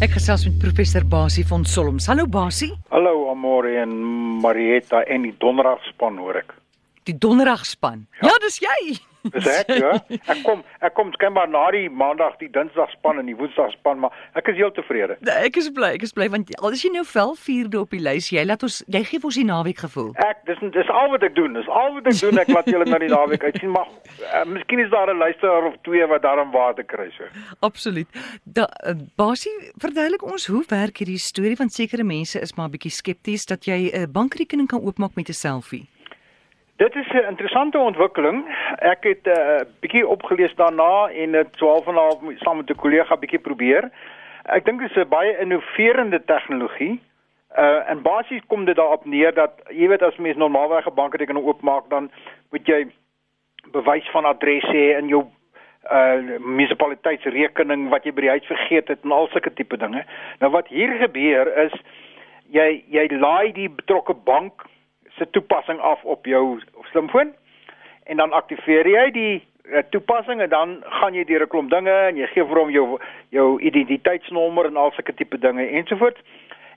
Ek gesels met professor Basie van Solms. Hallo Basie. Hallo Amore en Marietta en die donderdagspan hoor ek. Die donderdagspan. Ja, ja dis jy. Dis ek, ja. Ek kom ek kom skynbaar na die maandag, die dinsdagspan en die woensdagspan, maar ek is heel tevrede. Nee, ek is bly, ek is bly want al is jy nou vel vierde op die lys, jy laat ons jy gee ons die naweek gevoel. Ek dis dis al wat ek doen. Dis al wat ek doen. Ek laat julle na die naweek uitsien, maar uh, miskien is daar 'n luisteraar of twee wat daarom waarde kry so. Absoluut. Da uh, Basie, verduidelik ons hoe werk hierdie storie van sekere mense is maar bietjie skepties dat jy 'n uh, bankrekening kan oopmaak met 'n selfie. Dit is 'n interessante ontwikkeling. Ek het 'n uh, bietjie opgelees daarna en dit 12 en 'n half saam met 'n kollega bietjie probeer. Ek dink dit is 'n baie innoverende tegnologie. Uh en basies kom dit daarop neer dat jy weet as mens normaalweg 'n bankrekening oopmaak dan moet jy bewys van adres hê in jou uh munisipaliteitsrekening wat jy by die huis vergeet het en al sulke tipe dinge. Nou wat hier gebeur is jy jy laai die betrokke bank se toepassing af op jou slimfoon en dan aktiveer jy die uh, toepassing en dan gaan jy deur 'n klomp dinge en jy gee vir hom jou jou identiteitsnommer en al sulke tipe dinge ensovoorts.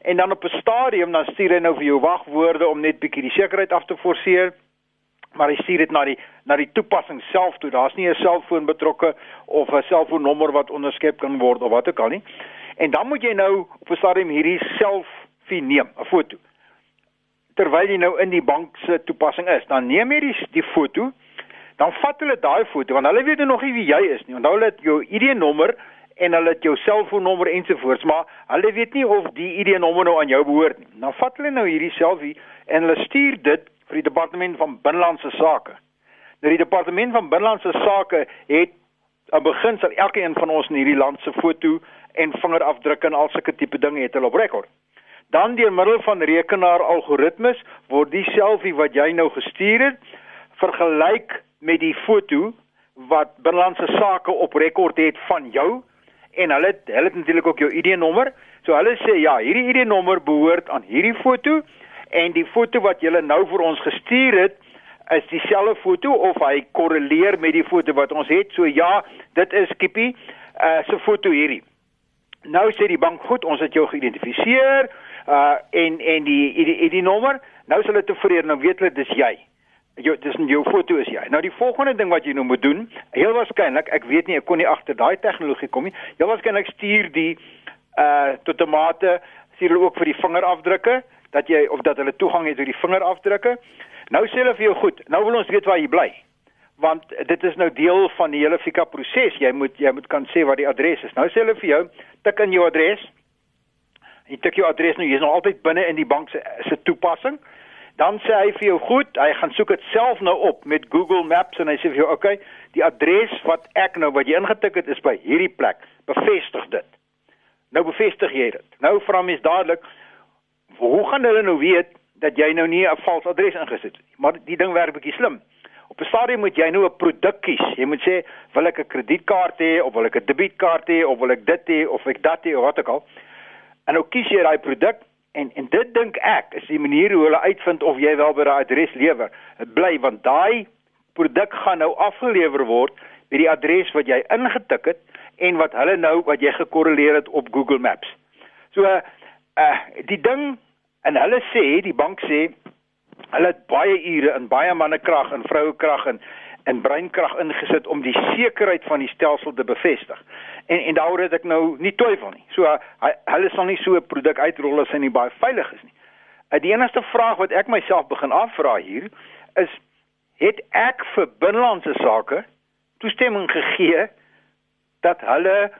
En dan op 'n stadium dan stuur hy nou vir jou wagwoorde om net bietjie die sekerheid af te forceer maar hy stuur dit na die na die toepassing self toe. Daar's nie 'n selfoon betrokke of 'n selfoonnommer wat onderskep kan word of wat ook al nie. En dan moet jy nou op 'n stadium hierdie selfie neem 'n foto terwyl jy nou in die bank se toepassing is, dan neem jy die, die foto, dan vat hulle daai foto want hulle weet nou nog nie wie jy is nie. Onthou hulle het jou ID-nommer en hulle het jou selfoonnommer ensovoorts, maar hulle weet nie of die ID-nommer nou aan jou behoort nie. Dan vat hulle nou hierdie selfie en hulle stuur dit vir die departement van binnelandse sake. Nou die departement van binnelandse sake het aan beginsel elkeen van ons in hierdie land se foto en vingerafdrukke en al sulke tipe dinge het hulle op rekord. Dan deur middel van rekenaar algoritmes word die selfie wat jy nou gestuur het vergelyk met die foto wat binnelandse sake op rekord het van jou en hulle hulle het natuurlik ook jou ID-nommer. So hulle sê ja, hierdie ID-nommer behoort aan hierdie foto en die foto wat jy nou vir ons gestuur het is dieselfde foto of hy korreleer met die foto wat ons het. So ja, dit is Kippie uh se foto hierdie. Nou sê die bank goed, ons het jou geïdentifiseer uh en en die die die nommer nou is hulle tevrede nou weet hulle dis jy. Jou dis jou foto is jy. Nou die volgende ding wat jy nou moet doen heel waarskynlik ek weet nie ek kon nie agter daai tegnologie kom nie heel waarskynlik stuur die uh totomate stuur hulle ook vir die vingerafdrukke dat jy of dat hulle toegang het tot die vingerafdrukke. Nou sê hulle vir jou goed nou wil ons weet waar jy bly. Want dit is nou deel van die hele fika proses jy moet jy moet kan sê wat die adres is. Nou sê hulle vir jou tik in jou adres Jy tik jou adres nou, jy's nog altyd binne in die bank se se toepassing. Dan sê hy vir jou goed, hy gaan soek dit self nou op met Google Maps en hy sê vir jou, "Oké, okay, die adres wat ek nou wat jy ingetik het is by hierdie plek. Bevestig dit." Nou bevestig jy dit. Nou vra mens dadelik, "Hoe gaan hulle nou weet dat jy nou nie 'n vals adres ingesit het nie?" Maar die ding werk bietjie slim. Op 'n stadium moet jy nou 'n produk kies. Jy moet sê, "Wil ek 'n kredietkaart hê of wil ek 'n debietkaart hê of wil ek dit hê of ek dat hê of wat ook al?" En nou kies jy daai produk en en dit dink ek is die manier hoe hulle uitvind of jy wel by daai adres lewer. Dit bly want daai produk gaan nou afgelewer word by die adres wat jy ingetik het en wat hulle nou wat jy gekorreleer het op Google Maps. So uh die ding en hulle sê die bank sê hulle het baie ure en baie mannekrag en vrouekrag en en breinkrag ingesit om die sekerheid van die stelsel te bevestig en en daaroor het ek nou nie twyfel nie. So hy hulle sal nie so 'n produk uitrol as hy nie baie veilig is nie. Uh, die enigste vraag wat ek myself begin afvra hier is het ek vir binnelandse sake toestemming gegee dat hulle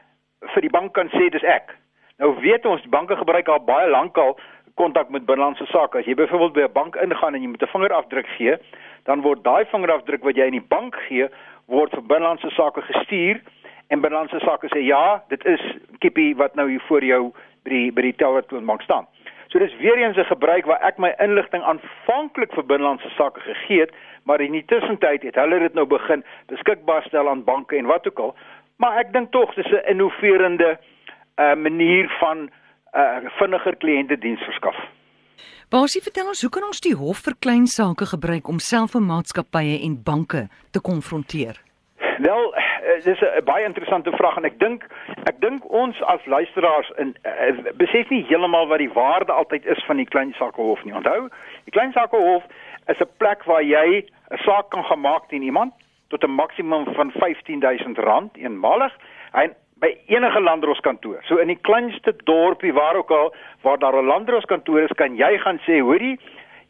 vir die bank kan sê dis ek. Nou weet ons banke gebruik al baie lank al kontak met binnelandse sake. As jy byvoorbeeld by 'n bank ingaan en jy moet 'n vingerafdruk gee, dan word daai vingerafdruk wat jy in die bank gee, word vir binnelandse sake gestuur en binnelandse sake sê ja, dit is Kippie wat nou hier voor jou by die by die tellertoonbank staan. So dis weer eens 'n gebruik waar ek my inligting aanvanklik vir binnelandse sake gegee het, maar in die tussentyd het hulle dit nou begin beskikbaar stel aan banke en wat ook al. Maar ek dink tog dis 'n innoverende uh manier van uh vinniger kliëntediens verskaf. Basie, vertel ons hoe kan ons die hof vir klein sake gebruik om selfvermaatskappye en banke te konfronteer? Wel, uh, dis 'n baie interessante vraag en ek dink ek dink ons as luisteraars in uh, besef nie heeltemal wat die waarde altyd is van die klein sakehof nie. Onthou, die klein sakehof is 'n plek waar jy 'n saak kan gemaak teen iemand tot 'n maksimum van R15000 eenmalig en by enige landroskantoor. So in die kleinste dorpie waar ook al waar daar 'n landroskantoor is, kan jy gaan sê, hoorie,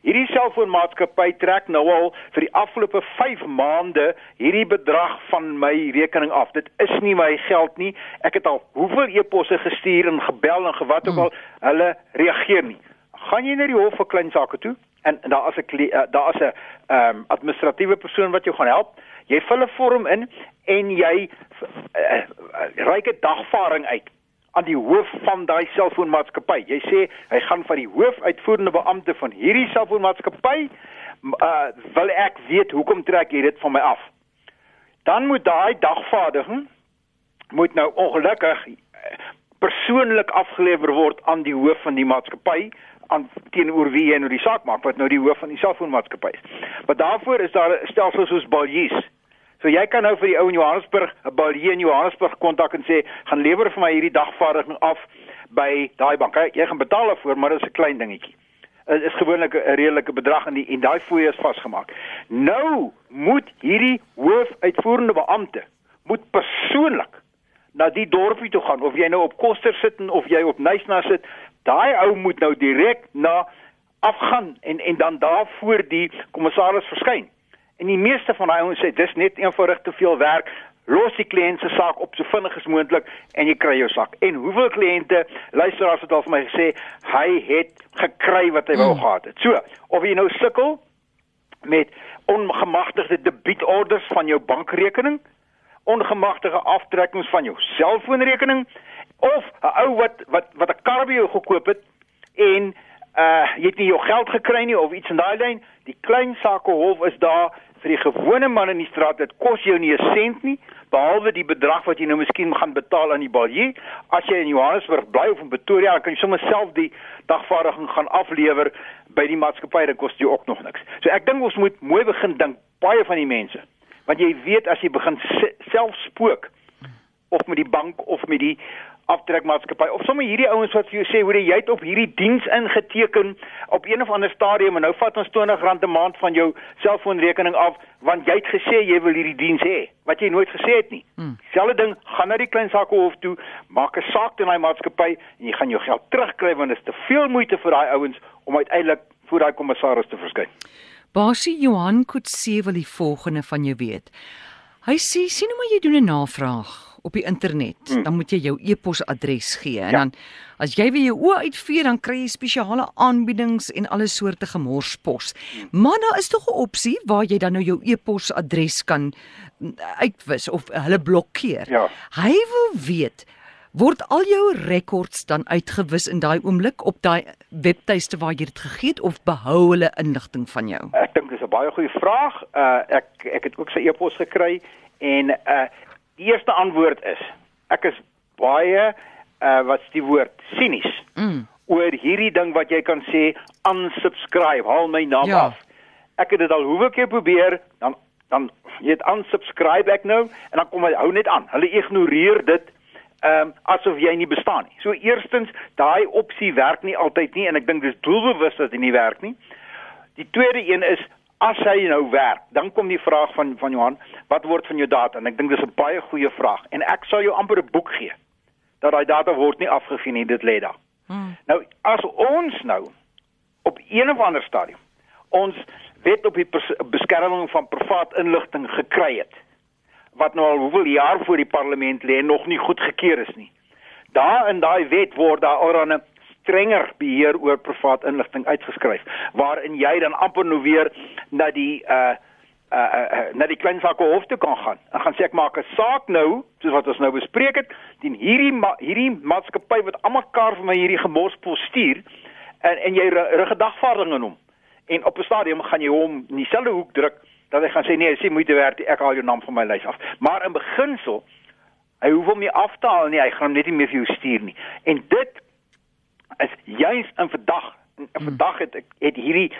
hierdie selfoonmaatskappy trek nou al vir die afgelope 5 maande hierdie bedrag van my rekening af. Dit is nie my geld nie. Ek het al hoeveel e-posse gestuur en gebel en gewat ook al, hmm. hulle reageer nie. Gaan jy na die hof vir klein sake toe? En, en daar is 'n uh, daar is 'n ehm um, administratiewe persoon wat jou gaan help. Jy vul 'n vorm in en jy uh, reik 'n dagvaarding uit aan die hoof van daai selfoonmaatskappy. Jy sê hy gaan van die hoofuitvoerende beampte van hierdie selfoonmaatskappy uh wil ek weet hoekom trek jy dit van my af? Dan moet daai dagvaarding moet nou ongelukkig persoonlik afgelewer word aan die hoof van die maatskappy aan teenoor wie jy nou die saak maak wat nou die hoof van die selfoonmaatskappy is. Maar daarvoor is daar stelsels soos Baljies. So jy kan nou vir die ou in Johannesburg 'n Baljie in Johannesburg kontak en sê gaan lewer vir my hierdie dagvaarding af by daai bank. Jy gaan betaal daarvoor, maar dit is 'n klein dingetjie. Dit is gewoonlik 'n redelike bedrag en die en daai fooie is vasgemaak. Nou moet hierdie hoofuitvoerende beampte moet persoonlik na die dorpie toe gaan of jy nou op Koster sit of jy op Nysna sit daai ou moet nou direk na afgaan en en dan daar voor die kommissaris verskyn. En die meeste van daai ouens sê dis net eenvoudig te veel werk. Los die kliënt se saak op so vinnig as moontlik en jy kry jou sak. En hoeveel kliënte luisteraars het al vir my gesê hy het gekry wat hy wou mm. gehad het. So, of jy nou sukkel met ongemagtigde debietorders van jou bankrekening, ongemagtigde aftrekkings van jou selfoonrekening, of 'n ou wat wat wat 'n kar by jou gekoop het en uh jy het nie jou geld gekry nie of iets in daai lyn, die klein sake hof is daar vir die gewone man in die straat. Dit kos jou nie 'n sent nie behalwe die bedrag wat jy nou miskien gaan betaal aan die balie. As jy in Johannesburg bly of in Pretoria, dan kan jy sommer self die dagvaarding gaan aflewer by die maatskappy. Dit kos jou ook nog niks. So ek dink ons moet mooi begin dink baie van die mense. Want jy weet as jy begin self spook of met die bank of met die aftrekmaatskappy of sommer hierdie ouens wat vir jou sê hoor jy het op hierdie diens ingeteken op een of ander stadium en nou vat ons R20 'n maand van jou selfoonrekening af want jy het gesê jy wil hierdie diens hê wat jy nooit gesê het nie. Hmm. Selfde ding, gaan na die klein sake hof toe, maak 'n saak teen daai maatskappy en jy gaan jou geld terugkry want dit is te veel moeite vir daai ouens om uiteindelik voor daai kommissaris te verskyn. Basie Johan Kutse wil die volgende van jou weet. Hy sê sien hoe maar jy doen 'n navraag op die internet, hmm. dan moet jy jou e-posadres gee en ja. dan as jy weer jou oë uitvee dan kry jy spesiale aanbiedings en alle soorte gemorspos. Hmm. Maar daar is tog 'n opsie waar jy dan nou jou e-posadres kan mm, uitwis of hulle blokkeer. Ja. Hy wil weet word al jou rekords dan uitgewis in daai oomblik op daai webtuiste waar jy dit gegee het of behou hulle inligting van jou? Ek dink dis 'n baie goeie vraag. Uh ek ek het ook sy e-pos gekry en uh Die eerste antwoord is ek is baie uh wat's die woord sinies mm. oor hierdie ding wat jy kan sê unsubscribe, haal my naam ja. af. Ek het dit al hoeveel keer probeer, dan dan jy het unsubscribe ek nou en dan kom hy hou net aan. Hulle ignoreer dit ehm um, asof jy nie bestaan nie. So eerstens, daai opsie werk nie altyd nie en ek dink dis doelbewus dat dit nie werk nie. Die tweede een is as hy nou werk, dan kom die vraag van van Johan, wat word van jou data? En ek dink dis 'n baie goeie vraag en ek sal jou amper 'n boek gee dat daai data word nie afgegee nie, dit lê daar. Hmm. Nou as ons nou op een of ander stadium ons wet op die beskerming van privaat inligting gekry het wat nou al hoeveel jaar voor die parlement lê nog nie goedgekeur is nie. Daar in daai wet word daar allerlei strenger beheer oor privaat inligting uitgeskryf waarin jy dan amper nou weer na die uh uh, uh na die klein sake hof toe kan gaan. En gaan sê ek maak 'n saak nou, soos wat ons nou bespreek het, teen hierdie ma hierdie maatskappy wat almekaar vir my hierdie gemors postuur en en jy rig 'n dagvaarding aan hom. En op 'n stadium gaan jy hom in dieselfde hoek druk dat hy gaan sê nee, sê moeite werd, ek haal jou naam van my lys af. Maar in beginsel hy hoef hom nie af te haal nie, hy gaan hom net nie meer vir jou stuur nie. En dit is juis in vandag in hmm. vandag het het hierdie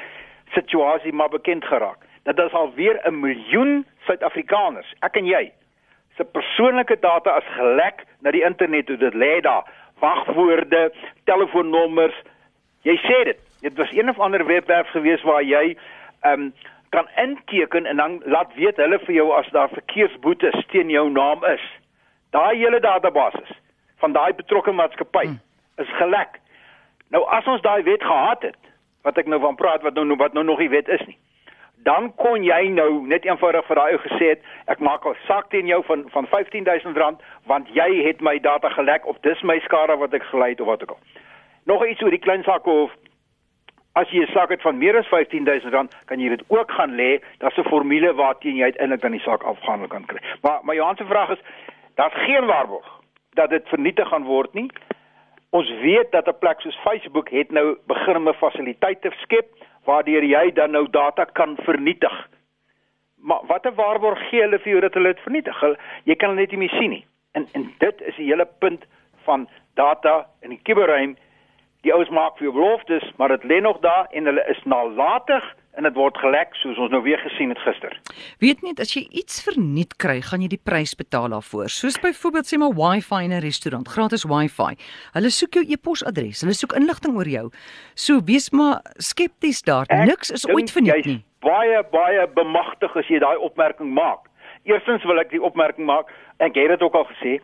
situasie maar bekend geraak dat daar al weer 'n miljoen Suid-Afrikaners ek en jy se persoonlike data as gelek na die internet toe dit lê daar. Wagwoorde, telefoonnommers. Jy sê dit. Dit was een of ander webwerf gewees waar jy ehm um, kan inteken en dan laat weet hulle vir jou as daar verkeersboetes teen jou naam is. Daai hele database van daai betrokke maatskappy hmm. is gelek. Nou as ons daai wet gehad het, wat ek nou van praat wat nou wat nou nog nie wet is nie. Dan kon jy nou net eenvoudig vir daai ou gesê het ek maak 'n saak teen jou van van R15000 want jy het my data gelek of dis my skade wat ek gelei het of wat ook al. Nog iets oor die klein sakke of As jy 'n saak het van meer as R15000, kan jy dit ook gaan lê. Daar's 'n formule waarteen jy uiteindelik dan die saak afgehandel kan kry. Maar maar Johan se vraag is, daar's geen waarborg dat dit vernietig gaan word nie. Ons weet dat 'n plek soos Facebook het nou begin om 'n fasiliteit te skep waardeur jy dan nou data kan vernietig. Maar watter waarborg gee hulle vir jou dat hulle dit vernietig? Jy kan dit net nie sien nie. En en dit is die hele punt van data in die kuberruim Die ouens maak vir jou beloftes, maar dit lê nog daar en hulle is nalatig en dit word gelek soos ons nou weer gesien het gister. Weet net as jy iets verniet kry, gaan jy die prys betaal daarvoor. Soos byvoorbeeld sê maar Wi-Fi in 'n restaurant, gratis Wi-Fi. Hulle soek jou e-posadres, hulle soek inligting oor jou. So wees maar skepties daar. Ek Niks is ooit verniet nie. Baie baie bemagtig as jy daai opmerking maak. Eerstens wil ek die opmerking maak, ek het dit ook al gesê,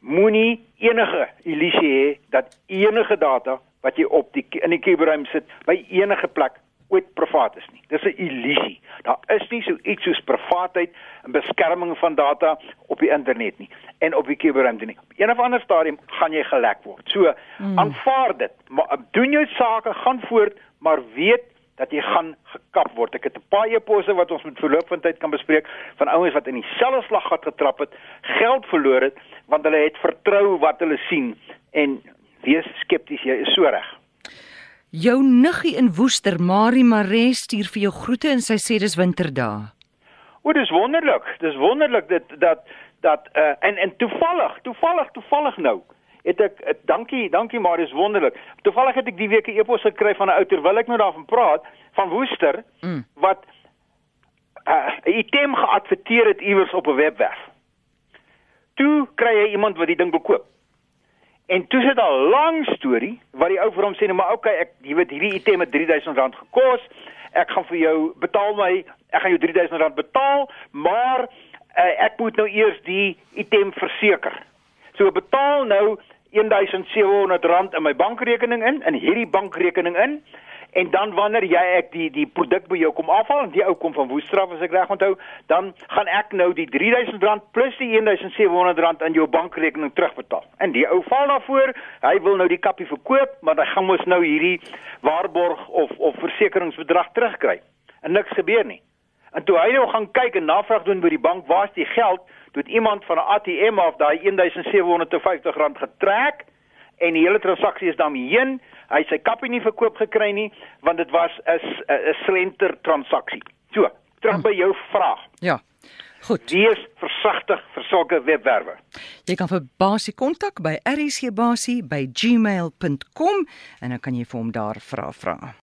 moenie enige illusie hê dat enige data wat jy op die in die kuberruim sit by enige plek ooit privaat is nie. Dis 'n illusie. Daar is nie so iets soos privaatheid en beskerming van data op die internet nie en op die kuberruim nie. Op een of ander stadium gaan jy gelek word. So hmm. aanvaar dit. Maar doen jou sake, gaan voort, maar weet dat jy gaan gekap word. Ek het 'n paar eposse wat ons met verloop van tyd kan bespreek van ouens wat in dieselfde slaggat getrap het, geld verloor het want hulle het vertrou wat hulle sien en wees skepties, jy is so reg. Jou niggie in Woester, Marie Mare stuur vir jou groete en sy sê dis winterdae. O, dis wonderlik. Dis wonderlik dit dat dat uh, en en toevallig, toevallig, toevallig nou het ek uh, dankie, dankie maar dis wonderlik. Toevallig het ek die week 'n e-pos gekry van 'n ou terwyl ek nou daarvan praat van Woester mm. wat uh, 'n item geadverteer het iewers op 'n webwerf. Toe kry jy iemand wat die ding wil koop. En toe sit daar 'n lang storie wat die ou vir hom sê, nou maar okay, ek jy weet hierdie item het R3000 gekos. Ek gaan vir jou betaal my, ek gaan jou R3000 betaal, maar uh, ek moet nou eers die item verseker. So betaal nou R1700 in my bankrekening in, in hierdie bankrekening in en dan wanneer jy ek die die produk by jou kom afhaal en die ou kom van Woestraf as ek reg onthou, dan gaan ek nou die R3000 plus die R1700 aan jou bankrekening terugbetaal. En die ou val daarvoor, hy wil nou die kappie verkoop, maar hy gaan mos nou hierdie waarborg of of versekeringsbedrag terugkry. En niks gebeur nie. En toe hy nou gaan kyk en navraag doen by die bank, waar's die geld? Toe iemand van 'n ATM af daai R1750 getrek en die hele transaksie is daarmee heen hy sy kappie nie verkoop gekry nie want dit was 'n 'n slenter transaksie. So, terug by jou vraag. Ja. Goed. Wees versigtig vir sulke webwerwe. Jy kan vir Basie kontak by rsgbasie@gmail.com en dan kan jy vir hom daar vra vra.